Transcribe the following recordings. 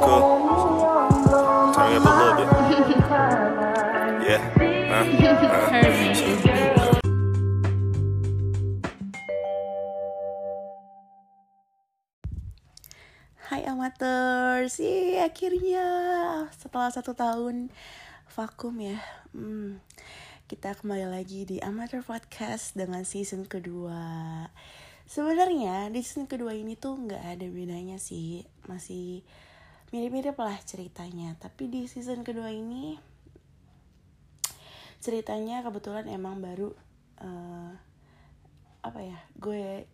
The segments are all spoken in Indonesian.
cool. Turn me up a little bit. Yeah. Huh? Uh, Hai amateurs, Yeay, akhirnya setelah satu tahun vakum ya hmm, Kita kembali lagi di Amateur Podcast dengan season kedua Sebenarnya di season kedua ini tuh nggak ada bedanya sih Masih mirip-mirip lah ceritanya. Tapi di season kedua ini Ceritanya kebetulan emang baru eh, Apa ya, gue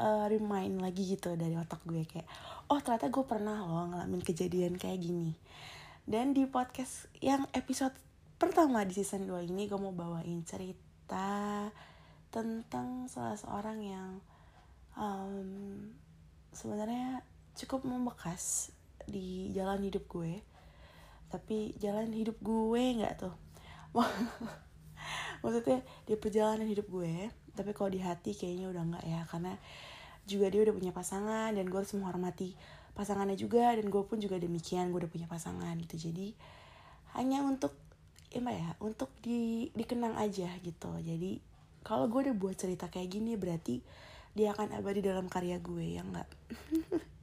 uh, remind lagi gitu dari otak gue kayak oh ternyata gue pernah loh ngalamin kejadian kayak gini. Dan di podcast yang episode pertama di season 2 ini gue mau bawain cerita tentang salah seorang yang um, sebenarnya cukup membekas di jalan hidup gue. Tapi jalan hidup gue nggak tuh. Maksudnya di perjalanan hidup gue tapi kalau di hati kayaknya udah nggak ya. Karena juga dia udah punya pasangan dan gue harus menghormati pasangannya juga. Dan gue pun juga demikian gue udah punya pasangan gitu. Jadi hanya untuk ya ya untuk di dikenang aja gitu. Jadi kalau gue udah buat cerita kayak gini berarti dia akan abadi dalam karya gue ya nggak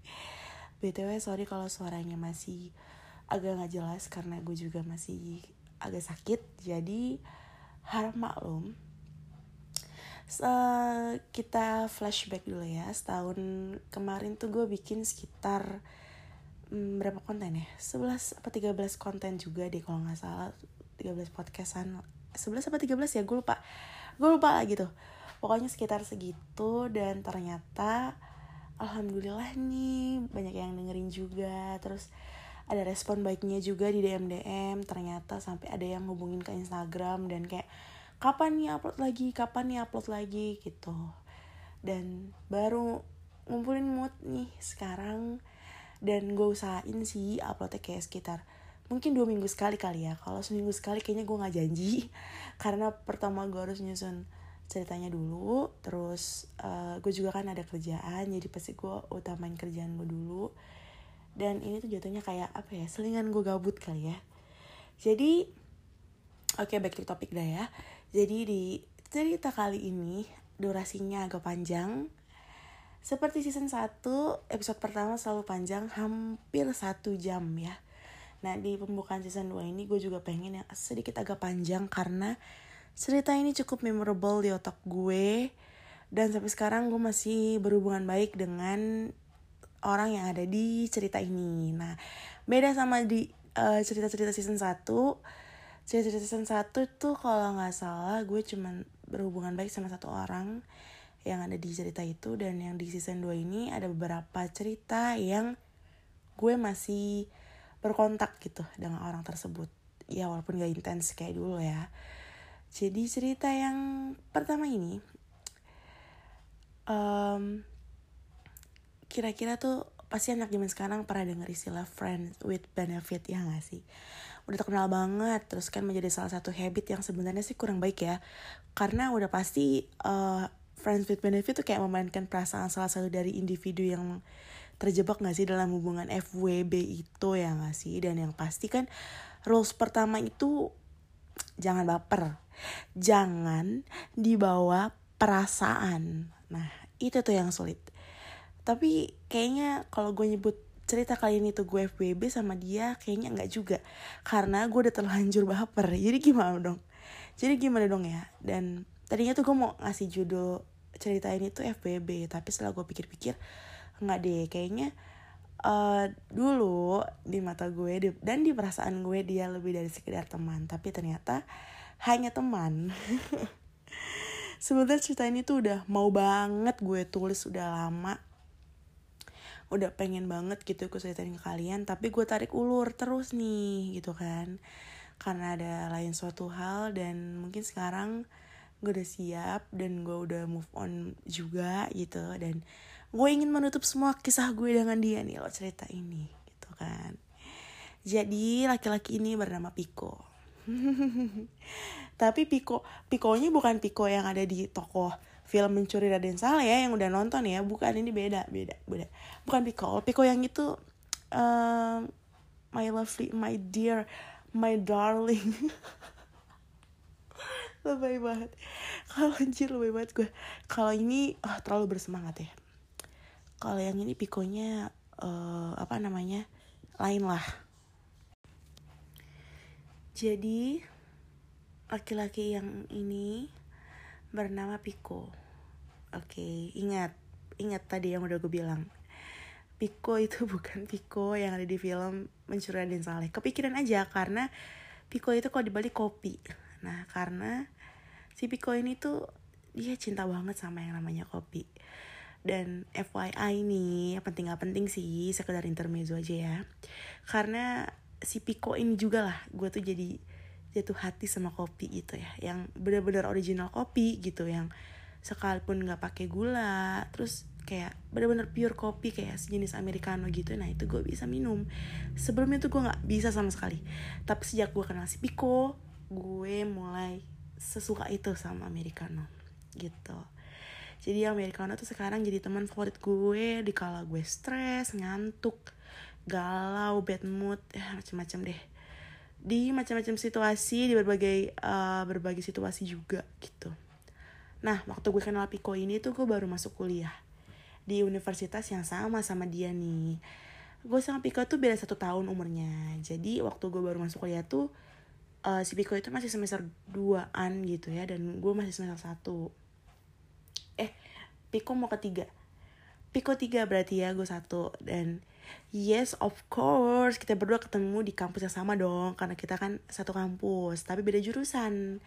btw sorry kalau suaranya masih agak nggak jelas karena gue juga masih agak sakit. Jadi harap maklum Uh, kita flashback dulu ya. Setahun kemarin tuh gue bikin sekitar um, berapa konten ya? 11 apa 13 konten juga deh kalau nggak salah. 13 podcastan. 11 apa 13 ya? Gue lupa. Gue lupa lah gitu pokoknya sekitar segitu dan ternyata alhamdulillah nih banyak yang dengerin juga. Terus ada respon baiknya juga di DM DM ternyata sampai ada yang hubungin ke Instagram dan kayak kapan nih upload lagi? Kapan nih upload lagi? Gitu. Dan baru ngumpulin mood nih sekarang. Dan gue usahain sih uploadnya kayak sekitar mungkin dua minggu sekali kali ya. Kalau seminggu sekali kayaknya gue nggak janji. Karena pertama gue harus nyusun ceritanya dulu terus uh, gue juga kan ada kerjaan jadi pasti gue utamain kerjaan gue dulu dan ini tuh jatuhnya kayak apa ya selingan gue gabut kali ya jadi oke okay, back to topik dah ya jadi di cerita kali ini durasinya agak panjang. Seperti season 1, episode pertama selalu panjang, hampir satu jam ya. Nah di pembukaan season 2 ini gue juga pengen yang sedikit agak panjang karena cerita ini cukup memorable di otak gue. Dan sampai sekarang gue masih berhubungan baik dengan orang yang ada di cerita ini. Nah beda sama di uh, cerita-cerita season 1 cerita season 1 tuh kalau nggak salah gue cuman berhubungan baik sama satu orang yang ada di cerita itu dan yang di season 2 ini ada beberapa cerita yang gue masih berkontak gitu dengan orang tersebut ya walaupun gak intens kayak dulu ya jadi cerita yang pertama ini um, kira-kira tuh pasti anak zaman sekarang pernah denger istilah friends with benefit ya gak sih? Udah terkenal banget terus kan menjadi salah satu habit yang sebenarnya sih kurang baik ya. Karena udah pasti uh, friends with benefit tuh kayak memainkan perasaan salah satu dari individu yang terjebak gak sih dalam hubungan FWB itu ya gak sih? Dan yang pasti kan rules pertama itu jangan baper. Jangan dibawa perasaan. Nah itu tuh yang sulit. Tapi kayaknya kalau gue nyebut cerita kali ini tuh gue FBB sama dia kayaknya nggak juga. Karena gue udah terlanjur baper. Jadi gimana dong? Jadi gimana dong ya? Dan tadinya tuh gue mau ngasih judul cerita ini tuh FBB tapi setelah gue pikir-pikir nggak deh. Kayaknya uh, dulu di mata gue di, dan di perasaan gue dia lebih dari sekedar teman. Tapi ternyata hanya teman. Sebenarnya cerita ini tuh udah mau banget gue tulis udah lama. Udah pengen banget gitu aku ceritain ke kalian tapi gue tarik ulur terus nih gitu kan. Karena ada lain suatu hal dan mungkin sekarang gue udah siap dan gue udah move on juga gitu. Dan gue ingin menutup semua kisah gue dengan dia nih lo cerita ini gitu kan. Jadi laki-laki ini bernama Piko tapi Piko Pikonya bukan Piko yang ada di toko film mencuri Raden Saleh ya yang udah nonton ya. Bukan ini beda beda beda. Bukan Piko Piko yang itu um, my lovely my dear my darling. Lebay banget. Kalau anjir lebay banget gue kalau ini oh, terlalu bersemangat ya kalau yang ini pikonya uh, apa namanya lain lah. Jadi laki-laki yang ini bernama Piko. Oke ingat ingat tadi yang udah gue bilang. Piko itu bukan Piko yang ada di film Mencuri Raden Saleh. Kepikiran aja karena Piko itu kalau dibalik kopi. Nah karena si Piko ini tuh dia cinta banget sama yang namanya kopi dan FYI nih penting gak penting sih sekedar intermezzo aja ya. Karena si Piko ini juga lah gue tuh jadi jatuh hati sama kopi itu ya. Yang bener-bener original kopi gitu yang sekalipun nggak pakai gula terus kayak bener-bener pure kopi kayak sejenis americano gitu. Nah itu gue bisa minum. Sebelumnya tuh gue nggak bisa sama sekali. Tapi sejak gue kenal si Piko gue mulai sesuka itu sama americano gitu jadi americano tuh sekarang jadi teman favorit gue di kala gue stres ngantuk galau bad mood ya macam-macam deh. Di macam-macam situasi di berbagai uh, berbagai situasi juga gitu. Nah waktu gue kenal Piko ini tuh gue baru masuk kuliah di universitas yang sama sama dia nih. Gue sama Piko tuh beda satu tahun umurnya. Jadi waktu gue baru masuk kuliah tuh uh, si Piko itu masih semester 2an gitu ya dan gue masih semester 1 eh Piko mau ketiga Piko tiga berarti ya gue satu. Dan yes of course kita berdua ketemu di kampus yang sama dong karena kita kan satu kampus tapi beda jurusan.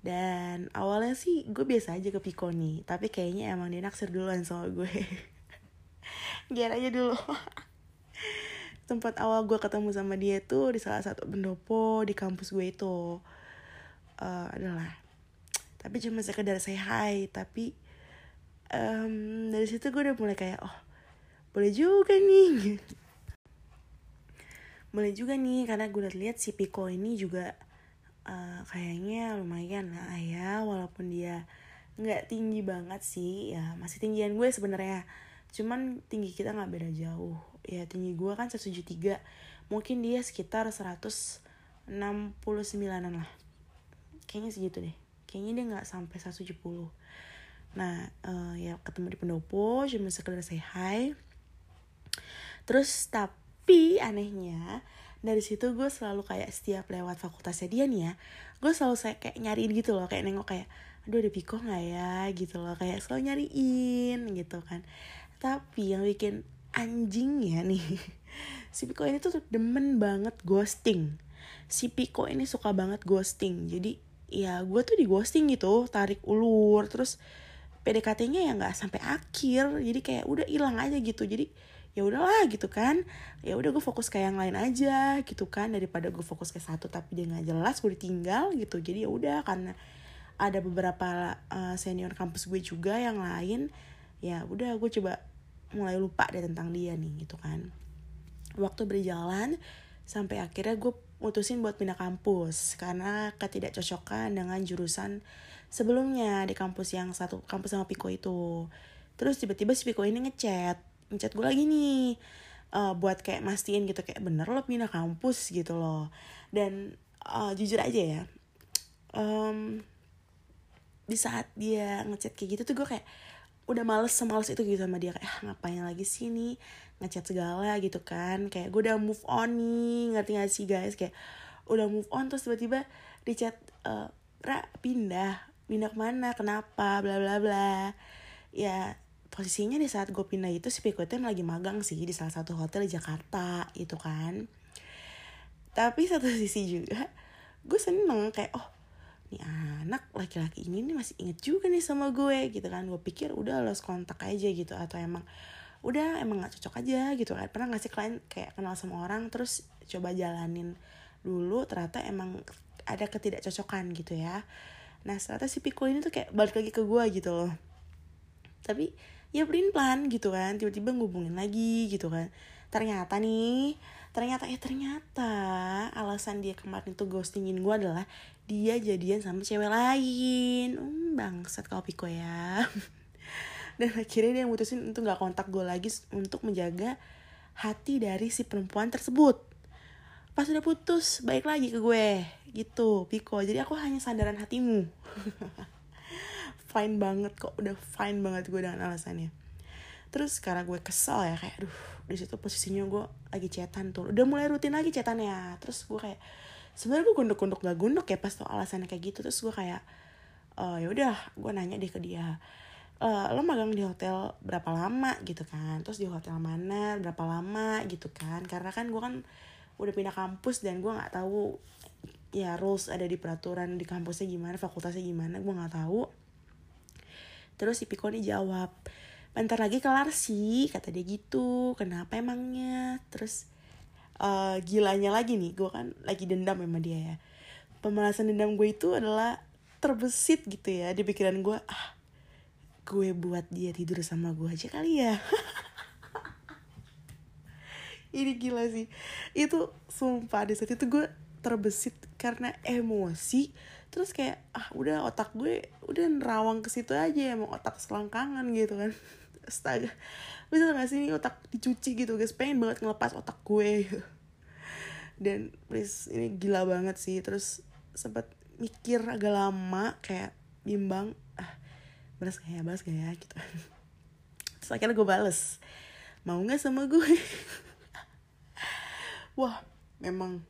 Dan awalnya sih gue biasa aja ke Piko nih tapi kayaknya emang dia naksir duluan sama gue. Biar aja dulu. Tempat awal gue ketemu sama dia tuh di salah satu pendopo di kampus gue itu. Uh, adalah. Tapi cuma sekedar say hi tapi um, dari situ gue udah mulai kayak oh boleh juga nih. Boleh juga nih karena gue udah lihat si Piko ini juga uh, kayaknya lumayan lah ya walaupun dia nggak tinggi banget sih. Ya masih tinggian gue sebenarnya. Cuman tinggi kita nggak beda jauh. Ya tinggi gue kan 173 mungkin dia sekitar 169an lah. Kayaknya segitu deh. Kayaknya dia nggak sampai 170 nah uh, ya ketemu di pendopo cuma sekedar say hi. Terus tapi anehnya dari situ gue selalu kayak setiap lewat fakultasnya dia nih ya gue selalu saya kayak nyariin gitu loh kayak nengok kayak aduh ada piko nggak ya? gitu loh kayak selalu nyariin gitu kan. Tapi yang bikin anjing ya nih si Piko ini tuh demen banget ghosting. Si Piko ini suka banget ghosting jadi ya gue tuh di ghosting gitu tarik ulur terus PDKT-nya ya nggak sampai akhir. Jadi kayak udah hilang aja gitu. Jadi ya udahlah gitu kan. Ya udah gue fokus ke yang lain aja gitu kan. Daripada gue fokus ke satu tapi dia nggak jelas gue ditinggal gitu. Jadi ya udah karena ada beberapa uh, senior kampus gue juga yang lain ya udah gue coba mulai lupa deh tentang dia nih gitu kan. Waktu berjalan sampai akhirnya gue mutusin buat pindah kampus karena ketidakcocokan dengan jurusan sebelumnya di kampus yang satu kampus sama Piko itu. Terus tiba-tiba si Piko ini ngechat ngechat gue lagi nih uh, buat kayak mastiin gitu kayak bener lo pindah kampus gitu loh. Dan uh, jujur aja ya um, di saat dia ngechat kayak gitu tuh gue kayak udah males semales itu gitu sama dia kayak ah, ngapain lagi sih nih ngechat segala gitu kan. Kayak gue udah move on nih ngerti gak sih guys? Kayak udah move on terus tiba-tiba di chat uh, ra pindah pindah ke mana kenapa bla bla bla. Ya posisinya di saat gue pindah itu si Piko lagi magang sih di salah satu hotel di Jakarta gitu kan. Tapi satu sisi juga gue seneng kayak oh nih anak laki-laki ini nih masih inget juga nih sama gue gitu kan. Gue pikir udah los kontak aja gitu. Atau emang udah emang nggak cocok aja gitu kan. Pernah ngasih klien kayak kenal sama orang terus coba jalanin dulu ternyata emang ada ketidakcocokan gitu ya nah ternyata si Piko ini tuh kayak balik lagi ke gue gitu loh. Tapi ya pelin pelan gitu kan tiba-tiba ngubungin lagi gitu kan. Ternyata nih ternyata ya ternyata alasan dia kemarin tuh ghostingin gue adalah dia jadian sama cewek lain. Hmm, bangsat kau piko ya. Dan akhirnya dia mutusin untuk nggak kontak gue lagi untuk menjaga hati dari si perempuan tersebut pas udah putus baik lagi ke gue. Gitu Piko jadi aku hanya sandaran hatimu. Fine banget kok. Udah fine banget gue dengan alasannya. Terus karena gue kesel ya kayak aduh di situ posisinya gue lagi cetan tuh. Udah mulai rutin lagi cetannya. Terus gue kayak sebenarnya gue gunduk-gunduk gak gunduk ya pas tau alasannya kayak gitu. Terus gue kayak uh, ya udah gue nanya deh ke dia. Uh, lo magang di hotel berapa lama? Gitu kan. Terus di hotel mana berapa lama? Gitu kan. Karena kan gue kan udah pindah kampus dan gue nggak tahu ya rules ada di peraturan di kampusnya gimana fakultasnya gimana gue nggak tahu. Terus si Piko nih jawab bentar lagi kelar sih kata dia gitu kenapa emangnya? Terus uh, gilanya lagi nih gue kan lagi dendam sama dia ya. Pemalasan dendam gue itu adalah terbesit gitu ya di pikiran gue ah gue buat dia tidur sama gue aja kali ya ini gila sih. Itu sumpah di saat itu gue terbesit karena emosi. Terus kayak ah udah otak gue udah nerawang ke situ aja emang otak selangkangan gitu kan. Astaga. Bisa gak sih ini otak dicuci gitu guys. Pengen banget ngelepas otak gue. Dan please ini gila banget sih. Terus sempat mikir agak lama kayak bimbang ah balas gak ya balas gak ya gitu. Terus akhirnya gue bales. Mau nggak sama gue wah memang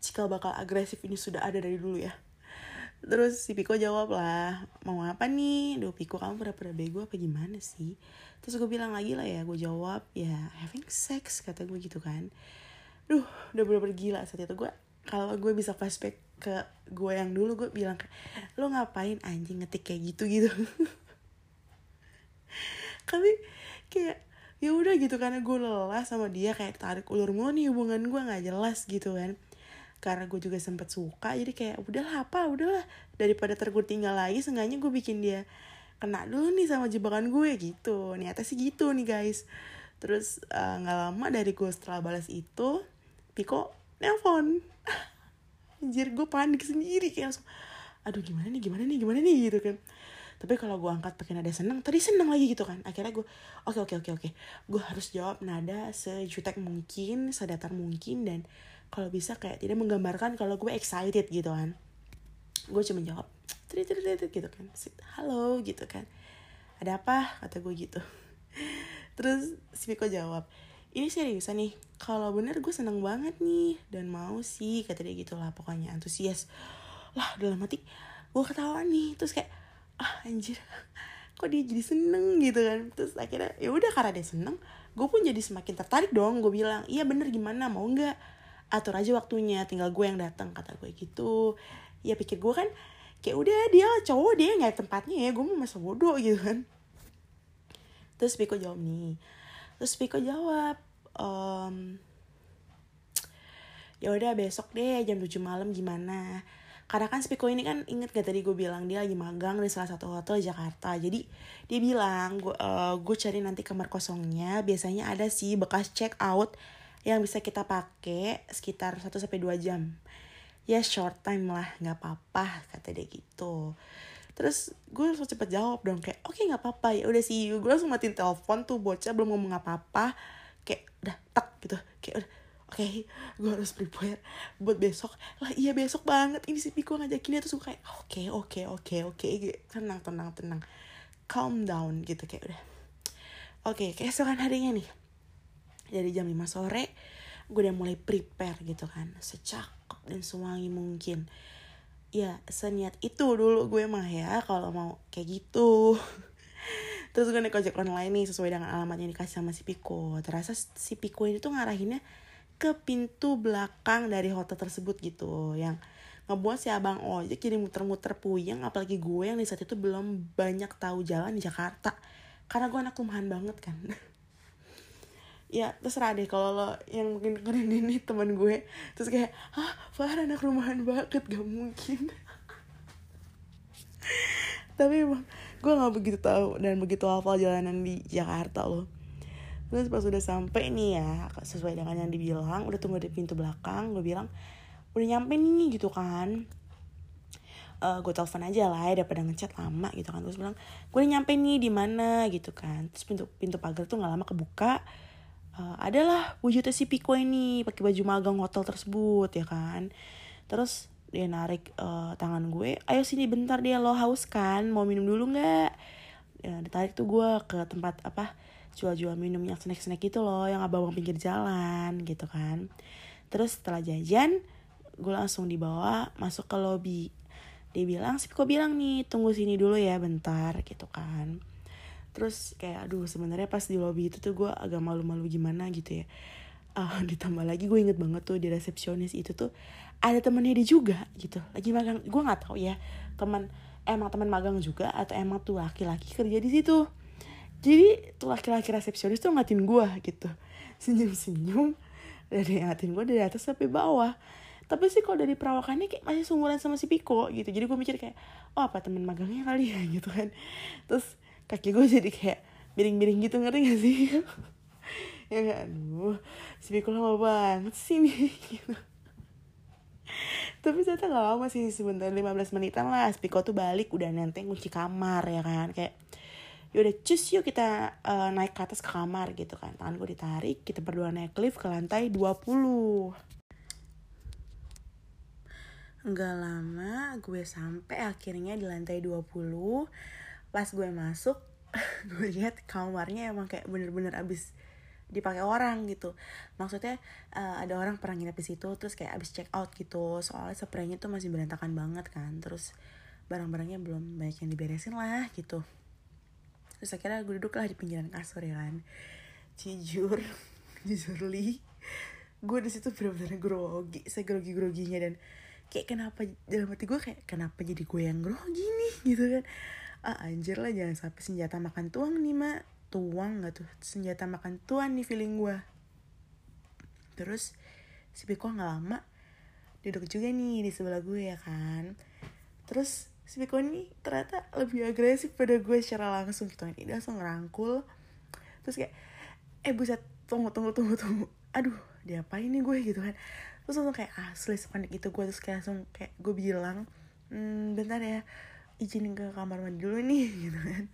cikal bakal agresif ini sudah ada dari dulu ya. Terus si Piko jawab lah mau apa nih? Duh Piko kamu pernah-pernah bego apa gimana sih? Terus gue bilang lagi lah ya gue jawab ya having sex kata gue gitu kan. Duh udah bener-bener gila saat itu. Gue kalau gue bisa flashback ke gue yang dulu gue bilang lo ngapain anjing ngetik kayak gitu gitu tapi kayak ya udah gitu karena gue lelah sama dia kayak tarik ulur mulu nih hubungan gue nggak jelas gitu kan. Karena gue juga sempet suka jadi kayak udahlah apa? Udahlah. Daripada tergur tinggal lagi seenggaknya gue bikin dia kena dulu nih sama jebakan gue gitu. Niatnya sih gitu nih guys. Terus eh, nggak uh, lama dari gue setelah balas itu Piko nelpon. Anjir gue panik sendiri kayak langsung aduh gimana nih gimana nih gimana nih? Gitu kan tapi kalau gue angkat pakai nada seneng tadi seneng lagi gitu kan. Akhirnya gue oke okay, oke okay, oke okay, oke. Gue harus jawab nada sejutek mungkin sedatar mungkin dan kalau bisa kayak tidak menggambarkan kalau gue excited gitu kan. Gue cuma jawab trit trit trit gitu kan. Halo gitu kan. Ada apa? kata gue gitu. Terus si Piko jawab ini seriusan nih kalau bener gue seneng banget nih dan mau sih kata dia gitu lah pokoknya antusias. Lah dalam hati gue ketawa nih terus kayak ah anjir. Kok dia jadi seneng gitu kan? Terus akhirnya ya udah karena dia seneng gue pun jadi semakin tertarik dong gue bilang iya bener gimana? Mau nggak? Atur aja waktunya tinggal gue yang datang kata gue gitu. Ya pikir gue kan kayak udah dia cowok dia nggak tempatnya ya gue mau masa bodoh gitu kan. Terus Piko jawab nih terus Piko jawab um, ya udah besok deh jam 7 malam gimana karena kan Spiko ini kan inget gak tadi gue bilang dia lagi magang di salah satu hotel di Jakarta. Jadi dia bilang gue uh, gue cari nanti kamar kosongnya. Biasanya ada sih bekas check out yang bisa kita pakai sekitar 1 sampai dua jam. Ya short time lah nggak apa-apa kata dia gitu. Terus gue langsung cepet jawab dong kayak oke okay, nggak apa-apa. Ya udah sih gue langsung matiin telepon tuh bocah belum ngomong apa-apa. Kayak udah tak gitu. Kayak udah oke okay, gue harus prepare buat besok. Lah iya besok banget. Ini si Piko ngajakin dia tuh suka kayak oke oke oke oke. Tenang tenang tenang. Calm down gitu kayak udah. Oke okay, keesokan harinya nih dari jam 5 sore gue udah mulai prepare gitu kan. Secakep dan sewangi mungkin. Ya seniat itu dulu gue mah ya kalau mau kayak gitu. Terus gue naik ojek online nih sesuai dengan alamatnya dikasih sama si Piko. Terasa si Piko ini tuh ngarahinnya ke pintu belakang dari hotel tersebut gitu yang ngebuat si abang ojek jadi muter-muter puyeng apalagi gue yang di saat itu belum banyak tahu jalan di Jakarta. Karena gue anak rumahan banget kan. Ya terserah deh kalau lo yang mungkin dengerin ini teman gue. Terus kayak ah Farah anak rumahan banget gak mungkin. Tapi emang gue nggak begitu tahu dan begitu hafal jalanan di Jakarta loh terus pas udah sampai nih ya sesuai dengan yang dibilang udah tunggu di pintu belakang gue bilang udah nyampe nih gitu kan. Uh, gue telepon aja lah ya daripada ngechat lama gitu kan. Terus bilang gue udah nyampe nih di mana? gitu kan. Terus pintu pintu pagar tuh nggak lama kebuka. Uh, adalah wujudnya si Piko ini pakai baju magang hotel tersebut ya kan. Terus dia narik uh, tangan gue ayo sini bentar dia lo haus kan? Mau minum dulu nggak? Ya, ditarik tuh gue ke tempat apa jual-jual minum yang snack-snack itu loh yang abang-abang pinggir jalan gitu kan. Terus setelah jajan gue langsung dibawa masuk ke lobby dia bilang sih kok bilang nih tunggu sini dulu ya bentar gitu kan. Terus kayak aduh sebenarnya pas di lobby itu tuh gue agak malu-malu gimana gitu ya. Uh, ditambah lagi gue inget banget tuh di resepsionis itu tuh ada temennya dia juga gitu. Lagi magang gue nggak tahu ya teman emang teman magang juga atau emang tuh laki-laki kerja di situ jadi tuh laki-laki resepsionis tuh ngatin gue gitu. Senyum-senyum. Dari ngatin gue dari atas sampai bawah. Tapi sih kalau dari perawakannya kayak masih sumuran sama si Piko gitu. Jadi gue mikir kayak oh apa teman magangnya kali ya? gitu kan. Terus kaki gue jadi kayak miring-miring gitu ngerti gak sih? Ya gak aduh si Piko lama banget sih nih gitu. Tapi ternyata gak lama sih sebentar 15 menitan lah. Spiko tuh balik udah nenteng kunci kamar ya kan. Kayak yaudah cus yuk kita uh, naik ke atas ke kamar gitu kan. Tangan gue ditarik kita berdua naik lift ke lantai 20 Enggak lama gue sampai akhirnya di lantai 20 Pas gue masuk gue lihat kamarnya emang kayak bener-bener abis dipakai orang gitu. Maksudnya uh, ada orang pernah nginep di situ terus kayak abis check out gitu. Soalnya spraynya tuh masih berantakan banget kan. Terus barang-barangnya belum banyak yang diberesin lah gitu terus akhirnya gue duduk lah di pinggiran kasur ya kan. Jujur li gue di situ bener-bener grogi saya grogi groginya dan kayak kenapa dalam hati gue kayak kenapa jadi gue yang grogi nih gitu kan. Ah anjir lah jangan sampai senjata makan tuang nih mak. Tuang gak tuh senjata makan tuan nih feeling gue terus si Piko nggak lama duduk juga nih di sebelah gue ya kan. Terus si Piko nih ternyata lebih agresif pada gue secara langsung gitu. Kan dia langsung ngerangkul. Terus kayak eh buset tunggu tunggu tunggu tunggu. Aduh dia apa ini gue? Gitu kan. Terus langsung kayak asli sepanik itu gue. Terus kayak langsung kayak gue bilang hmm, bentar ya izinin ke kamar mandi dulu nih. Gitu kan.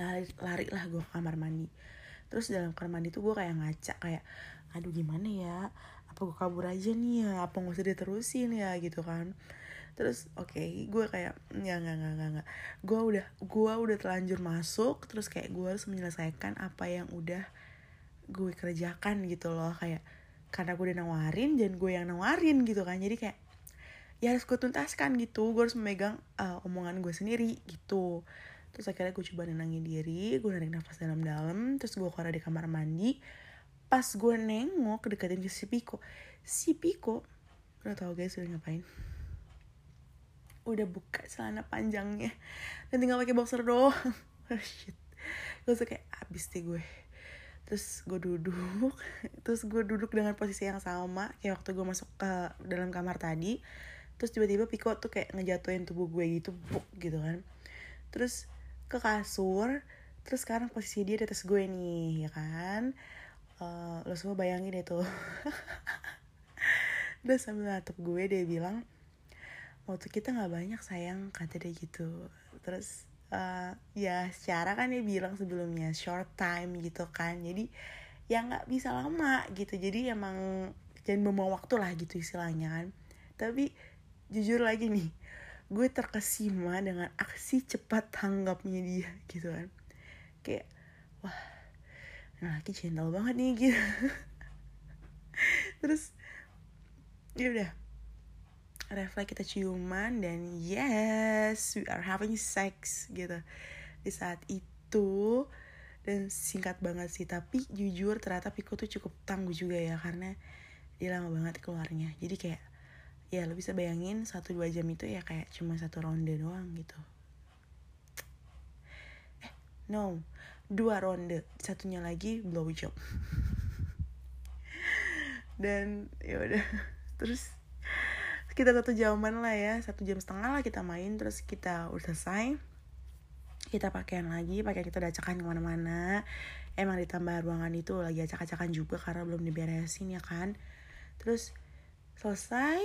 Lari lari lah gue ke kamar mandi. Terus dalam kamar mandi tuh gue kayak ngaca kayak aduh gimana ya? Apa gue kabur aja nih ya? Apa nggak usah diterusin ya? Gitu kan terus oke okay, gue kayak ya nggak nggak nggak nggak. Gue udah gue udah terlanjur masuk terus kayak gue harus menyelesaikan apa yang udah gue kerjakan gitu loh. Kayak karena gue udah nawarin dan gue yang nawarin gitu kan. Jadi kayak ya harus gue tuntaskan gitu. Gue harus memegang uh, omongan gue sendiri gitu. Terus akhirnya gue coba nenangin diri gue narik nafas dalam-dalam terus gue keluar di kamar mandi. Pas gue nengok deketin ke si Piko. Si Piko udah tau guys udah ngapain udah buka celana panjangnya. Dan tinggal pakai boxer doang. Oh shit. Gue kayak abis deh gue. Terus gue duduk. Terus gue duduk dengan posisi yang sama kayak waktu gue masuk ke dalam kamar tadi. Terus tiba-tiba Piko tuh kayak ngejatuhin tubuh gue gitu buk gitu kan. Terus ke kasur terus sekarang posisi dia di atas gue nih ya kan? Uh, lo semua bayangin itu. Terus sambil natap gue dia bilang waktu kita nggak banyak sayang kata dia gitu. Terus uh, ya secara kan dia bilang sebelumnya short time gitu kan. Jadi ya nggak bisa lama gitu. Jadi emang jangan membawa waktu lah gitu istilahnya kan. Tapi jujur lagi nih gue terkesima dengan aksi cepat tanggapnya dia gitu kan. Kayak wah nah laki gentle banget nih gitu. Terus ya udah refleks kita ciuman dan yes we are having sex gitu. Di saat itu dan singkat banget sih tapi jujur ternyata Piko tuh cukup tangguh juga ya karena dia lama banget keluarnya. Jadi kayak ya lo bisa bayangin satu dua jam itu ya kayak cuma satu ronde doang gitu. Eh no dua ronde satunya lagi blow job dan ya udah terus kita satu jaman lah ya satu jam setengah lah kita main terus kita udah selesai kita pakaian lagi pakaian kita udah acakan ke mana-mana. Emang ditambah ruangan itu lagi acak-acakan juga karena belum diberesin ya kan. Terus selesai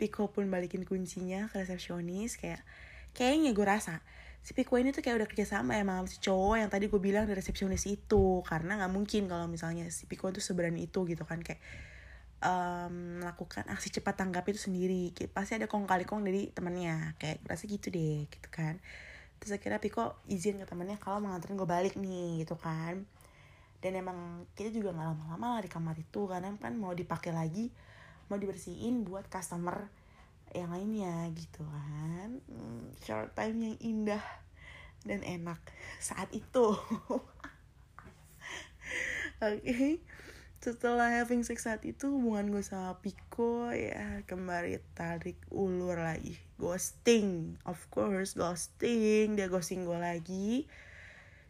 Piko pun balikin kuncinya ke resepsionis kayak kayaknya gue rasa si Piko ini tuh kayak udah kerja sama emang si cowok yang tadi gue bilang di resepsionis itu. Karena nggak mungkin kalau misalnya si Piko tuh seberani itu gitu kan kayak um, melakukan aksi cepat tanggap itu sendiri pasti ada kong kali kong dari temannya kayak rasa gitu deh gitu kan. Terus akhirnya Piko izin ke temannya kalau mau nganterin gue balik nih gitu kan. Dan emang kita juga nggak lama-lama lah di kamar itu karena kan mau dipakai lagi mau dibersihin buat customer yang lainnya gitu kan. Hmm, short time yang indah dan enak saat itu. Oke. okay. Setelah having sex saat itu hubungan gue sama Piko ya kembali tarik ulur lagi. Ghosting of course ghosting. Dia ghosting gue lagi.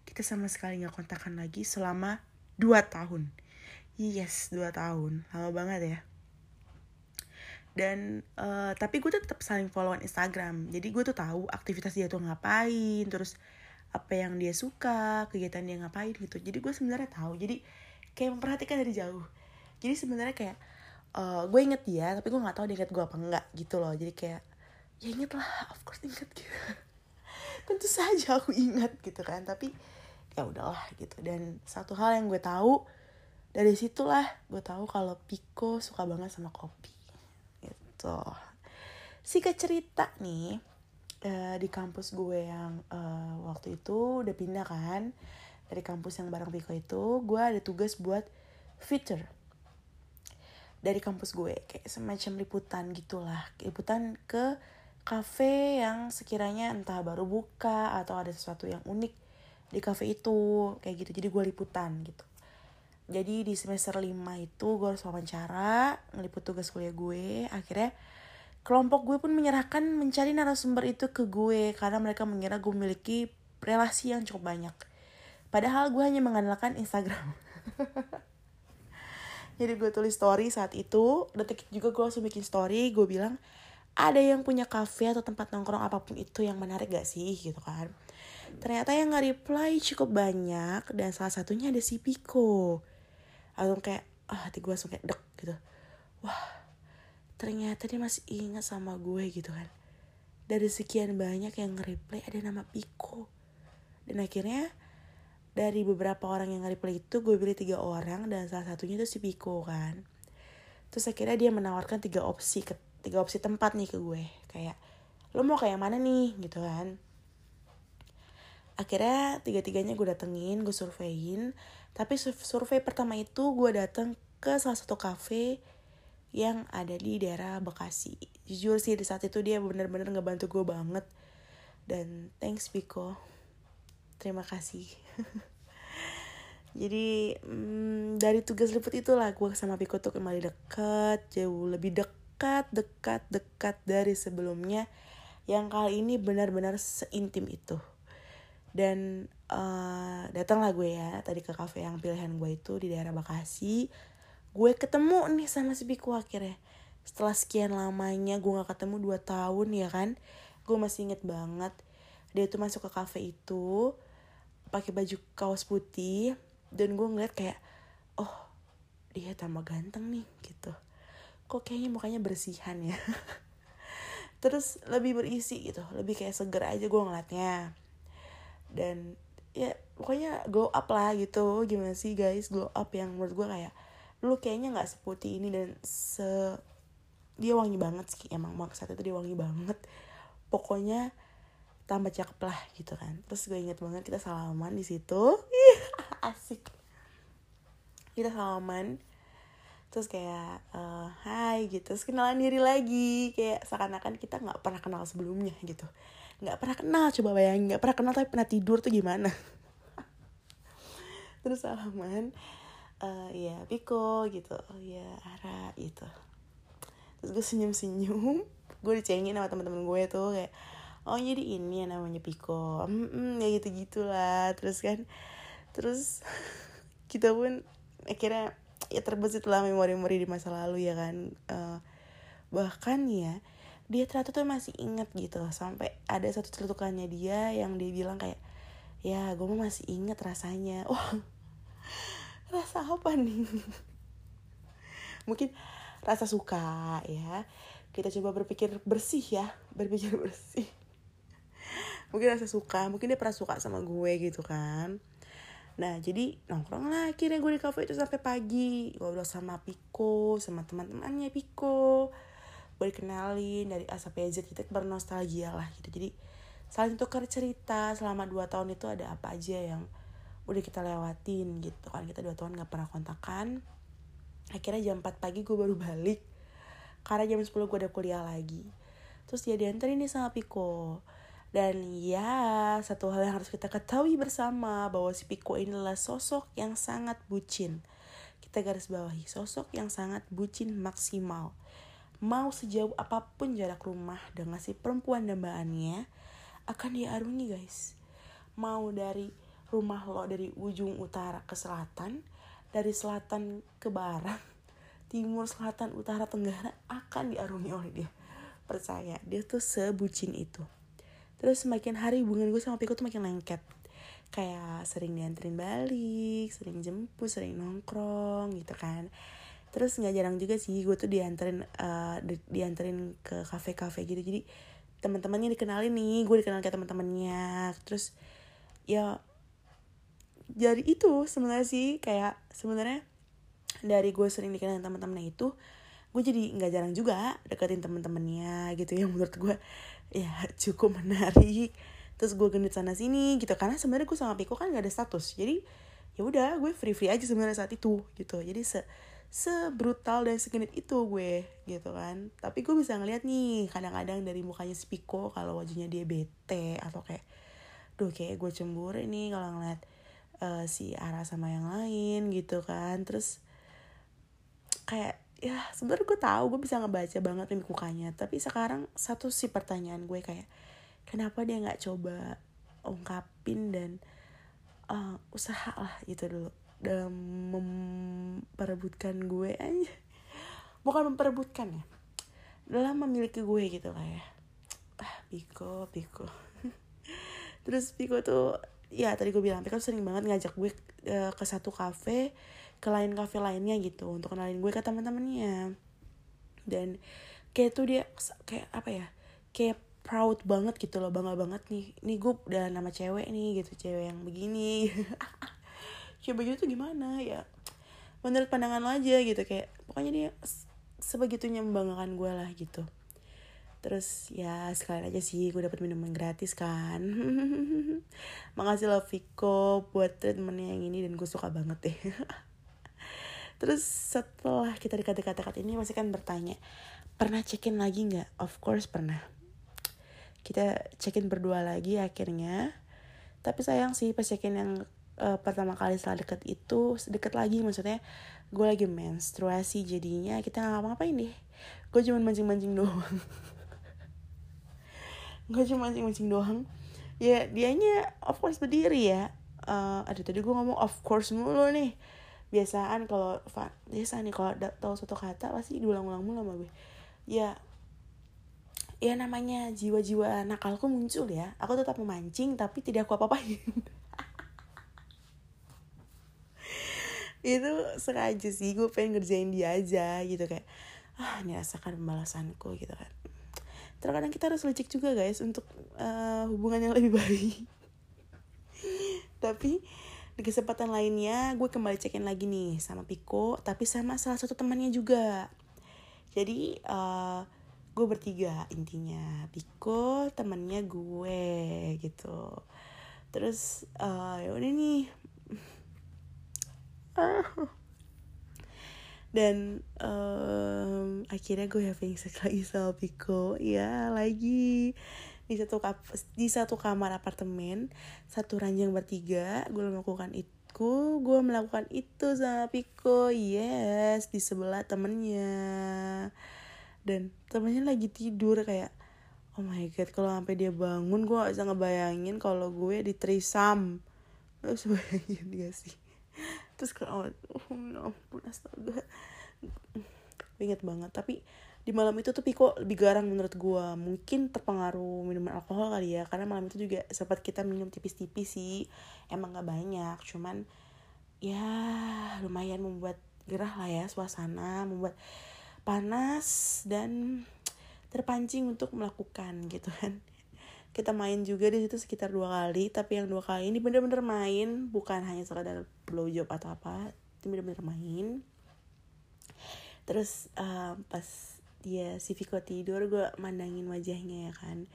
Kita sama sekali nggak kontakan lagi selama 2 tahun. Yes 2 tahun. Lama banget ya. Dan uh, tapi gue tuh tetap saling followan Instagram. Jadi gue tuh tahu aktivitas dia tuh ngapain terus apa yang dia suka kegiatan dia ngapain gitu. Jadi gue sebenarnya tahu. Jadi kayak memperhatikan dari jauh. Jadi sebenarnya kayak uh, gue inget dia tapi gue nggak tahu dia inget gue apa enggak gitu loh. Jadi kayak ya inget lah of course inget gitu. Tentu saja aku ingat gitu kan. Tapi ya udahlah gitu. Dan satu hal yang gue tahu dari situlah gue tahu kalau Piko suka banget sama kopi gitu. Singkat cerita nih uh, di kampus gue yang uh, waktu itu udah pindah kan dari kampus yang bareng Piko itu gue ada tugas buat feature dari kampus gue. Kayak semacam liputan gitulah. Liputan ke cafe yang sekiranya entah baru buka atau ada sesuatu yang unik di cafe itu. Kayak gitu. Jadi gue liputan gitu. Jadi di semester 5 itu gue harus wawancara ngeliput tugas kuliah gue. Akhirnya kelompok gue pun menyerahkan mencari narasumber itu ke gue. Karena mereka mengira gue memiliki relasi yang cukup banyak padahal gue hanya mengandalkan Instagram. Jadi gue tulis story saat itu detik juga gue langsung bikin story gue bilang ada yang punya cafe atau tempat nongkrong apa pun itu yang menarik gak sih? Gitu kan. Ternyata yang nggak reply cukup banyak dan salah satunya ada si Piko. Langsung kayak ah hati gue langsung kayak dek gitu. Wah ternyata dia masih ingat sama gue gitu kan. Dari sekian banyak yang nge-reply ada nama Piko. Dan akhirnya dari beberapa orang yang nge-reply itu gue pilih tiga orang dan salah satunya itu si Piko kan. Terus akhirnya dia menawarkan tiga opsi ke tiga opsi tempat nih ke gue. Kayak lo mau kayak mana nih? Gitu kan. Akhirnya tiga-tiganya gue datengin gue surveyin. Tapi survei pertama itu gue dateng ke salah satu cafe yang ada di daerah Bekasi. Jujur sih di saat itu dia bener-bener ngebantu gue banget. Dan thanks Piko terima kasih. Jadi hmm, dari tugas liput itulah gue sama Piko tuh kembali dekat jauh lebih dekat dekat dekat dari sebelumnya. Yang kali ini benar-benar seintim itu. Dan uh, datanglah gue ya tadi ke cafe yang pilihan gue itu di daerah Bekasi. Gue ketemu nih sama si Piku akhirnya. Setelah sekian lamanya gue gak ketemu 2 tahun ya kan gue masih inget banget. Dia tuh masuk ke cafe itu pakai baju kaos putih dan gue ngeliat kayak oh dia tambah ganteng nih gitu. Kok kayaknya mukanya bersihan ya? Terus lebih berisi gitu lebih kayak seger aja gue ngeliatnya. Dan ya pokoknya glow up lah gitu. Gimana sih guys glow up yang menurut gue kayak lu kayaknya nggak seputih ini dan se dia wangi banget sih emang saat itu dia wangi banget. Pokoknya tambah cakep lah gitu kan. Terus gue inget banget kita salaman di situ. Asik. Kita salaman. Terus kayak uh, gitu. Terus kenalan diri lagi. Kayak seakan-akan kita nggak pernah kenal sebelumnya gitu. Nggak pernah kenal coba bayangin. Nggak pernah kenal tapi pernah tidur tuh gimana? Terus salaman uh, ya Piko gitu. Oh ya Ara gitu. Terus gue senyum senyum gue dicengin sama teman-teman gue tuh kayak oh jadi ini yang namanya Piko hmm, ya gitu gitulah terus kan terus kita pun akhirnya ya terbesit lah memori-memori di masa lalu ya kan. Uh, bahkan ya dia ternyata tuh masih inget gitu sampai ada satu celutukannya dia yang dia bilang kayak ya gue masih inget rasanya. Wah rasa apa nih? Mungkin rasa suka ya. Kita coba berpikir bersih ya berpikir bersih mungkin rasa suka mungkin dia pernah suka sama gue gitu kan. Nah jadi nongkrong lah akhirnya gue di cafe itu sampai pagi. Ngobrol sama Piko sama teman-temannya Piko. Gue dikenalin dari A sampai Z kita bernostalgia lah gitu. Jadi saling tukar cerita selama dua tahun itu ada apa aja yang udah kita lewatin gitu kan. Kita dua tahun nggak pernah kontakan. Akhirnya jam 4 pagi gue baru balik. Karena jam 10 gue ada kuliah lagi. Terus dia diantarin nih sama Piko dan ya satu hal yang harus kita ketahui bersama bahwa si Piko ini adalah sosok yang sangat bucin. Kita garis bawahi sosok yang sangat bucin maksimal. Mau sejauh apa pun jarak rumah dengan si perempuan dambaannya akan diarungi guys. Mau dari rumah lo dari ujung utara ke selatan dari selatan ke barat timur selatan utara tenggara akan diarungi oleh dia. Percaya dia tuh sebucin itu terus semakin hari hubungan gue sama Piko tuh makin lengket. Kayak sering dianterin balik sering jemput sering nongkrong gitu kan. Terus nggak jarang juga sih gue tuh dianterin uh, di, dianterin ke kafe-kafe gitu. Jadi teman-temannya dikenalin nih gue dikenal ke teman-temannya. Terus ya dari itu sebenarnya sih kayak sebenarnya dari gue sering dikenal teman-temannya itu gue jadi nggak jarang juga deketin teman-temannya gitu ya menurut gue ya cukup menarik. Terus gue genit sana sini gitu karena sebenarnya gue sama Piko kan gak ada status. Jadi ya udah gue free free aja sebenarnya saat itu gitu. Jadi se sebrutal dan segenit itu gue gitu kan. Tapi gue bisa ngeliat nih kadang-kadang dari mukanya si Piko kalau wajahnya dia bete atau kayak duh kayak gue cemburu nih kalau ngeliat uh, si Ara sama yang lain gitu kan. Terus kayak ya sebenarnya gue tahu gue bisa ngebaca banget mimik mukanya. Tapi sekarang satu si pertanyaan gue kayak kenapa dia nggak coba ungkapin dan uh, usaha lah gitu dulu dalam memperebutkan gue aja. Bukan memperebutkan ya dalam memiliki gue gitu kayak ah Piko Piko terus Piko tuh ya tadi gue bilang Piko sering banget ngajak gue uh, ke satu kafe ke lain kafe lainnya gitu untuk kenalin gue ke teman-temannya dan kayak tuh dia kayak apa ya kayak proud banget gitu loh bangga banget nih nih gue udah nama cewek nih gitu cewek yang begini. Coba gitu gimana ya? Menurut pandangan lo aja gitu kayak pokoknya dia sebegitunya membanggakan gue lah gitu. Terus ya sekalian aja sih gue dapat minuman gratis kan. Makasih lo Viko buat treatmentnya yang ini dan gue suka banget deh terus setelah kita dekat-dekat ini masih kan bertanya pernah cekin lagi nggak? Of course pernah. Kita cekin berdua lagi akhirnya. Tapi sayang sih pas cekin yang uh, pertama kali setelah deket itu deket lagi maksudnya gue lagi menstruasi jadinya kita nggak ngapa-ngapain deh. Gue cuma mancing-mancing doang. Gue cuma mancing-mancing doang. Ya dianya of course berdiri ya. Uh, aduh tadi gue ngomong of course mulu nih biasaan kalau biasa nih kalau tahu satu kata pasti diulang-ulang mulu sama gue. Ya ya namanya jiwa-jiwa nakalku muncul ya. Aku tetap memancing tapi tidak aku apa-apain. Itu sengaja sih gue pengen ngerjain dia aja gitu kayak ah ini rasakan pembalasanku gitu kan. Terkadang kita harus lecek juga guys untuk uh, hubungan yang lebih baik. Tapi di kesempatan lainnya gue kembali cekin lagi nih sama Piko tapi sama salah satu temannya juga. Jadi uh, gue bertiga intinya Piko temannya gue gitu. Terus uh, ya udah nih. Dan um, akhirnya gue having sex lagi sama Piko ya lagi di satu di satu kamar apartemen satu ranjang bertiga gue melakukan itu gue melakukan itu sama Piko. Yes di sebelah temennya. Dan temennya lagi tidur kayak oh my god kalau sampai dia bangun gue gak bisa ngebayangin kalau gue di trisam lo bayangin gak sih? Terus kalau oh ya ampun astaga. Inget banget tapi di malam itu tuh Piko lebih garang menurut gue mungkin terpengaruh minuman alkohol kali ya karena malam itu juga sempat kita minum tipis-tipis sih. Emang gak banyak cuman ya lumayan membuat gerah lah ya suasana membuat panas dan terpancing untuk melakukan gitu kan. Kita main juga di situ sekitar dua kali tapi yang dua kali ini bener-bener main. Bukan hanya sekadar blowjob atau apa itu bener-bener main. Terus uh, pas dia si Viko tidur gue mandangin wajahnya ya kan.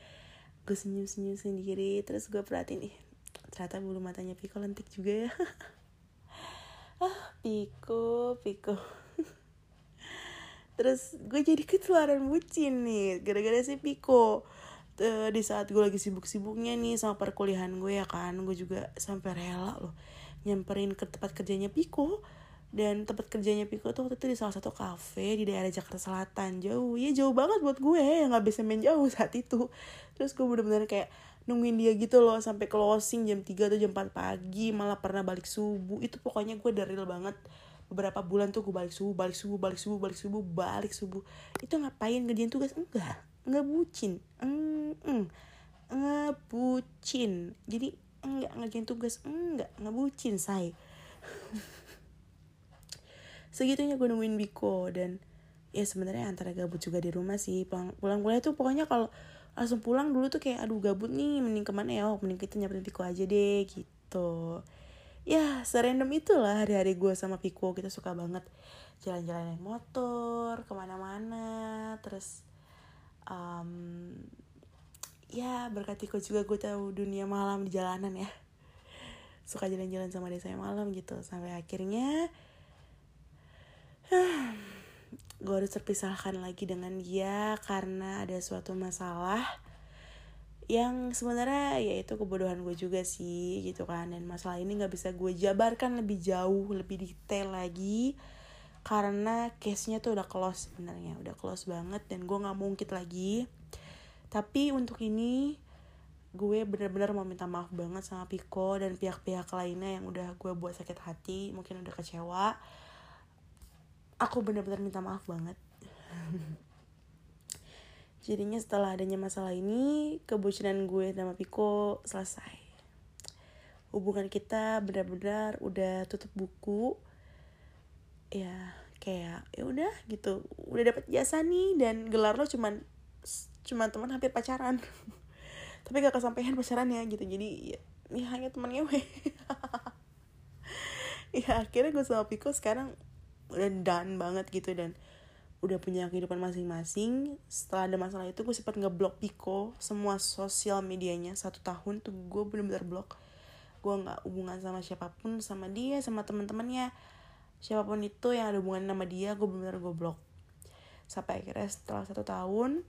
Gue senyum-senyum sendiri terus gue perhatiin ih ternyata bulu matanya Viko lentik juga ya. Ah Viko Viko terus gue jadi ketularan bucin nih gara-gara si Piko di saat gue lagi sibuk-sibuknya nih sama perkuliahan gue ya kan gue juga sampai rela loh nyamperin ke tempat kerjanya Piko dan tempat kerjanya Piko tuh waktu itu di salah satu kafe di daerah Jakarta Selatan. Jauh ya jauh banget buat gue yang nggak bisa main jauh saat itu. Terus gue bener-bener kayak nungguin dia gitu loh sampai closing jam 3 atau jam 4 pagi malah pernah balik subuh. Itu pokoknya gue daril banget. Beberapa bulan tuh gue balik subuh balik subuh balik subuh balik subuh balik subuh. Itu ngapain ngerjain tugas? Enggak enggak bucin enggak bucin jadi enggak ngerjain tugas enggak enggak bucin say segitunya gue nungguin Biko. Dan ya sebenarnya antara gabut juga di rumah sih. Pulang pulang kuliah tuh pokoknya kalau langsung pulang dulu tuh kayak aduh gabut nih mending ke mana ya? Oh mending kita nyamperin Biko aja deh gitu. Ya serandom itulah hari-hari gue sama Piko kita suka banget jalan-jalan naik motor ke mana-mana. Terus um, ya berkat Piko juga gue tahu dunia malam di jalanan ya. Suka jalan-jalan sama desa malam gitu. Sampai akhirnya gue harus terpisahkan lagi dengan dia karena ada suatu masalah yang sebenarnya ya itu kebodohan gue juga sih gitu kan. Dan masalah ini nggak bisa gue jabarkan lebih jauh lebih detail lagi karena case nya tuh udah close sebenarnya udah close banget dan gue nggak mungkin lagi. Tapi untuk ini gue bener-bener mau minta maaf banget sama Piko dan pihak-pihak lainnya yang udah gue buat sakit hati mungkin udah kecewa aku bener-bener minta maaf banget. Jadinya setelah adanya masalah ini kebucinan gue sama Piko selesai. Hubungan kita benar-benar udah tutup buku. Ya kayak ya udah gitu. Udah dapat jasa nih dan gelar lo cuman cuman teman hampir pacaran. Tapi gak kesampaian pacaran ya gitu. Jadi ya, ya hanya teman ngewe ya akhirnya gue sama Piko sekarang udah done banget gitu dan udah punya kehidupan masing-masing. Setelah ada masalah itu gue sempat ngeblok Piko semua sosial medianya. Satu tahun tuh gue bener-bener blok. Gue nggak hubungan sama siapa pun sama dia sama teman-temannya. Siapa pun itu yang ada hubungan sama dia gue bener-bener gue blok. Sampai akhirnya setelah satu tahun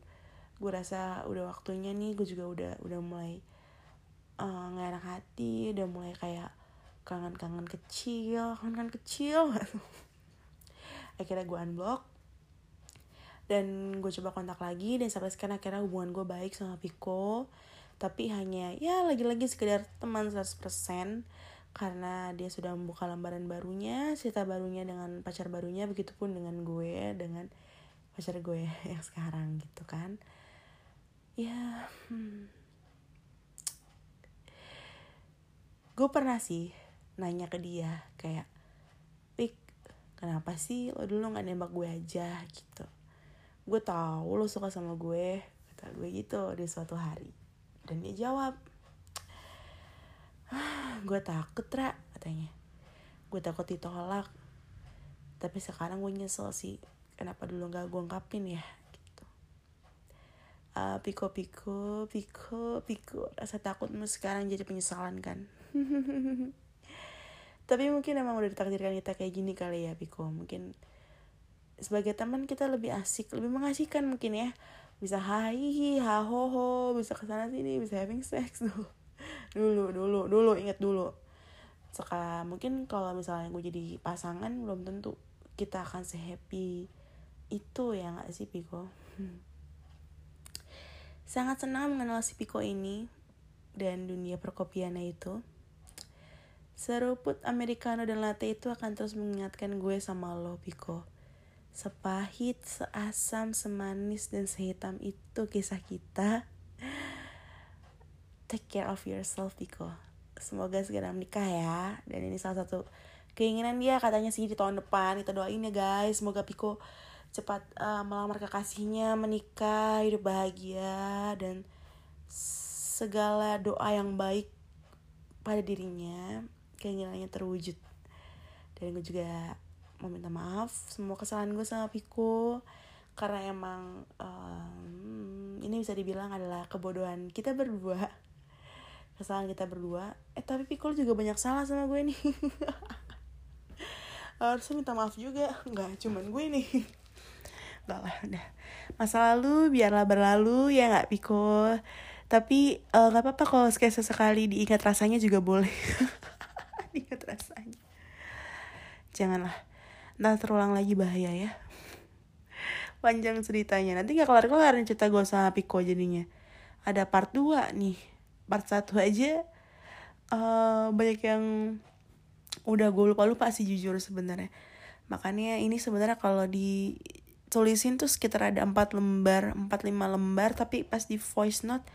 gue rasa udah waktunya nih gue juga udah udah mulai uh, nggak enak hati udah mulai kayak kangen-kangen kecil kangen-kangen kecil akhirnya gue unblock. Dan gue coba kontak lagi dan sampai sekarang akhirnya hubungan gue baik sama Piko tapi hanya ya lagi-lagi sekedar teman 100% karena dia sudah membuka lembaran barunya cerita barunya dengan pacar barunya begitupun dengan gue dengan pacar gue yang sekarang gitu kan. Ya hmm. gue pernah sih nanya ke dia kayak kenapa sih lo dulu nggak nembak gue aja? Gitu. Gue tahu lo suka sama gue kata gue gitu di suatu hari. Dan dia jawab gue takut ra katanya. Gue takut ditolak. Tapi sekarang gue nyesel sih kenapa dulu gak gue ungkapin ya? Gitu. Uh, piko piko piko piko rasa takutmu sekarang jadi penyesalan kan tapi mungkin emang udah ditakdirkan kita kayak gini kali ya piko mungkin sebagai teman kita lebih asik lebih mengasihkan mungkin ya. Bisa hai hahoho bisa ke sana sini bisa having sex dulu dulu dulu dulu inget dulu. Sekarang mungkin kalau misalnya gue jadi pasangan belum tentu kita akan sehappy. Itu ya nggak sih Piko sangat senang mengenal si Piko ini dan dunia perkopiannya itu seruput americano dan latte itu akan terus mengingatkan gue sama lo Piko sepahit, seasam, semanis, dan sehitam itu kisah kita. Take care of yourself, Piko. Semoga segera menikah ya. Dan ini salah satu keinginan dia katanya sih di tahun depan. Kita doain ya guys. Semoga Piko cepat uh, melamar kekasihnya, menikah, hidup bahagia, dan segala doa yang baik pada dirinya keinginannya terwujud. Dan gue juga mau minta maaf semua kesalahan gue sama Piko karena emang um, ini bisa dibilang adalah kebodohan kita berdua. Kesalahan kita berdua. Eh tapi Piko juga banyak salah sama gue nih. Harusnya minta maaf juga. Nggak cuman gue nih. Gak lah udah. Masa lalu biarlah berlalu ya nggak Piko tapi uh, gak apa-apa kalau sekali sesekali diingat rasanya juga boleh diingat rasanya. Janganlah. Ntar terulang lagi bahaya ya. Panjang ceritanya. Nanti nggak kelar kelar cerita gue sama Piko jadinya. Ada part 2 nih. Part 1 aja uh, banyak yang udah gue lupa lupa sih jujur sebenarnya. Makanya ini sebenarnya kalau di tulisin tuh sekitar ada 4 lembar 4 5 lembar tapi pas di voice note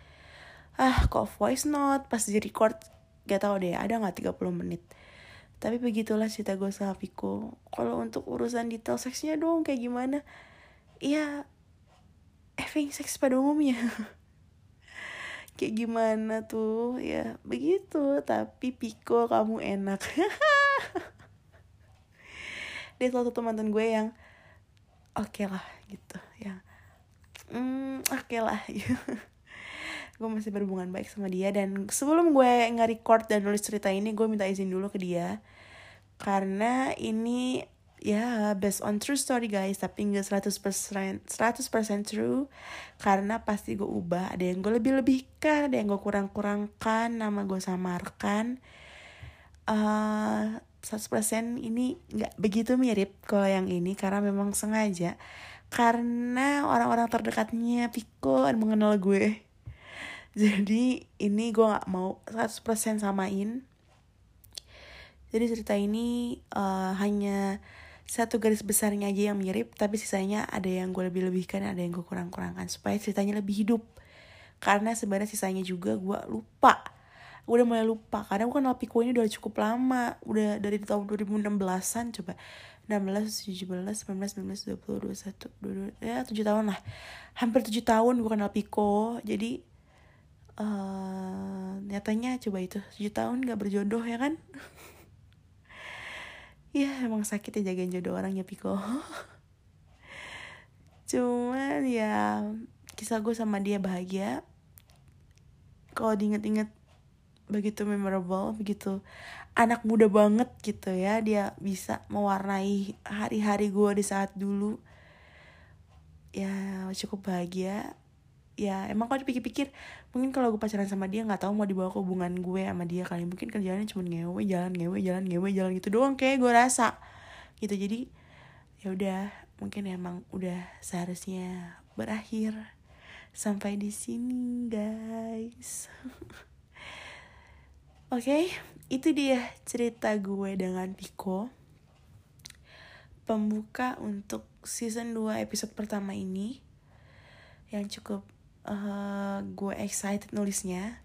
ah kok voice note? Pas di record gak tau deh ada nggak 30 menit? Tapi begitulah cerita gue sama Piko kalau untuk urusan detail seksnya dong kayak gimana? Ya having sex pada umumnya. Kayak gimana tuh? Ya begitu. Tapi Piko kamu enak. Dia salah satu mantan gue yang oke okay lah gitu. Ya. Hmm oke okay lah gue masih berhubungan baik sama dia. Dan sebelum gue nge-record dan nulis cerita ini gue minta izin dulu ke dia. Karena ini ya based on true story guys. Tapi nggak 100% 100% true. Karena pasti gue ubah. Ada yang gue lebih-lebihkan ada yang gue kurang-kurangkan nama gue samarkan. Uh, 100% ini nggak begitu mirip kalau yang ini karena memang sengaja. Karena orang-orang terdekatnya Piko mengenal gue jadi ini gue gak mau 100% samain. Jadi cerita ini uh, hanya satu garis besarnya aja yang mirip tapi sisanya ada yang gue lebih-lebihkan ada yang gue kurang-kurangkan supaya ceritanya lebih hidup. Karena sebenarnya sisanya juga gue lupa. Gue udah mulai lupa. Karena gue kenal Piko ini udah cukup lama. Udah dari tahun 2016an coba. 16, 17, 19, 19, 20, 21, 22, ya 7 tahun lah. Hampir 7 tahun gue kenal Piko jadi uh, nyatanya coba itu tujuh tahun gak berjodoh ya kan? Ya emang sakit ya jagain jodoh orang ya Piko. Cuman ya kisah gue sama dia bahagia. Kalau diinget-inget begitu memorable begitu anak muda banget gitu ya dia bisa mewarnai hari-hari gue di saat dulu. Ya cukup bahagia ya emang kalau dipikir-pikir mungkin kalau gue pacaran sama dia nggak tahu mau dibawa ke hubungan gue sama dia kali. Mungkin kerjanya cuma ngewe jalan ngewe jalan ngewe jalan gitu doang kayak gue rasa. Gitu jadi ya udah mungkin emang udah seharusnya berakhir sampai di sini guys. Oke okay, itu dia cerita gue dengan Piko. Pembuka untuk season 2 episode pertama ini yang cukup uh, gue excited nulisnya.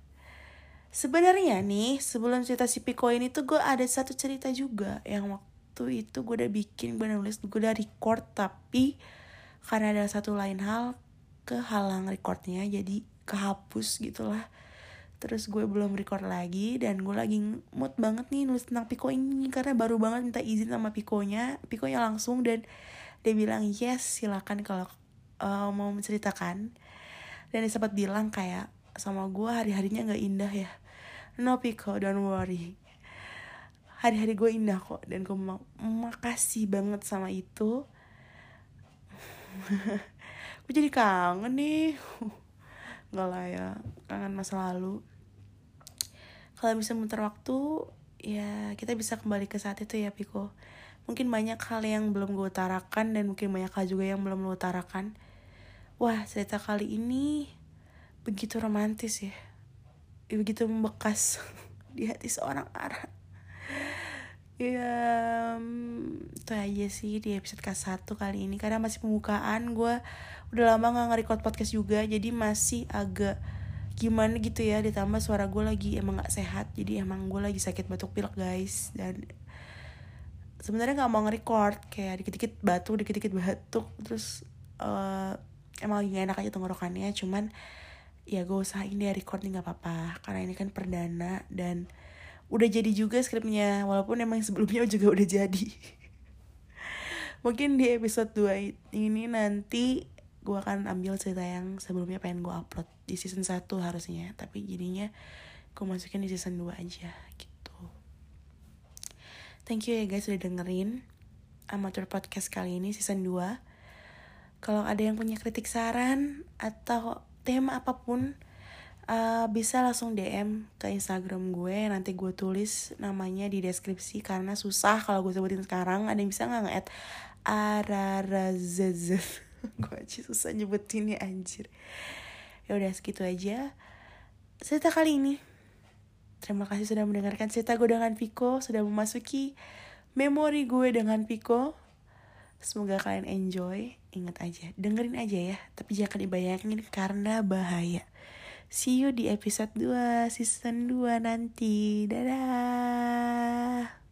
Sebenarnya nih sebelum cerita si Piko ini tuh gue ada satu cerita juga yang waktu itu gue udah bikin gue nulis gue udah record tapi karena ada satu lain hal kehalang recordnya jadi kehapus gitulah. Terus gue belum record lagi dan gue lagi mood banget nih nulis tentang Piko ini karena baru banget minta izin sama Pikonya Pikonya langsung dan dia bilang yes silakan kalau uh, mau menceritakan dan dia sempat bilang kayak sama gue hari-harinya nggak indah ya. No Pico don't worry. Hari-hari gue indah kok. Dan gue mau makasih banget sama itu. Gue jadi kangen nih. Nggak lah ya kangen masa lalu. Kalau bisa muter waktu ya kita bisa kembali ke saat itu ya Piko. Mungkin banyak hal yang belum gue utarakan dan mungkin banyak hal juga yang belum lo utarakan Wah, cerita kali ini begitu romantis ya. Begitu membekas di hati seorang Ara. Ya, itu aja sih di episode ke-1 kali ini. Karena masih pembukaan, gue udah lama gak nge-record podcast juga. Jadi masih agak gimana gitu ya. Ditambah suara gue lagi emang gak sehat. Jadi emang gue lagi sakit batuk pilek guys. Dan sebenarnya gak mau nge-record. Kayak dikit-dikit batuk, dikit-dikit batuk. Terus... Uh, emang lagi gak enak aja tenggorokannya cuman ya gue usahain deh recording gak apa-apa karena ini kan perdana dan udah jadi juga skripnya walaupun emang sebelumnya juga udah jadi. Mungkin di episode 2 ini nanti gue akan ambil cerita yang sebelumnya pengen gue upload di season 1 harusnya tapi jadinya gue masukin di season 2 aja gitu. Thank you ya guys udah dengerin amateur podcast kali ini season 2 kalau ada yang punya kritik saran atau tema apa pun uh, bisa langsung DM ke Instagram gue. Nanti gue tulis namanya di deskripsi karena susah kalau gue sebutin sekarang. Ada yang bisa nggak nge-add? Gue aja susah nyebutinnya anjir ya udah segitu aja cerita kali ini. Terima kasih sudah mendengarkan cerita gue dengan Piko sudah memasuki memori gue dengan Piko semoga kalian enjoy ingat aja dengerin aja ya. Tapi jangan dibayangin karena bahaya. See you di episode 2 season 2 nanti. Dadah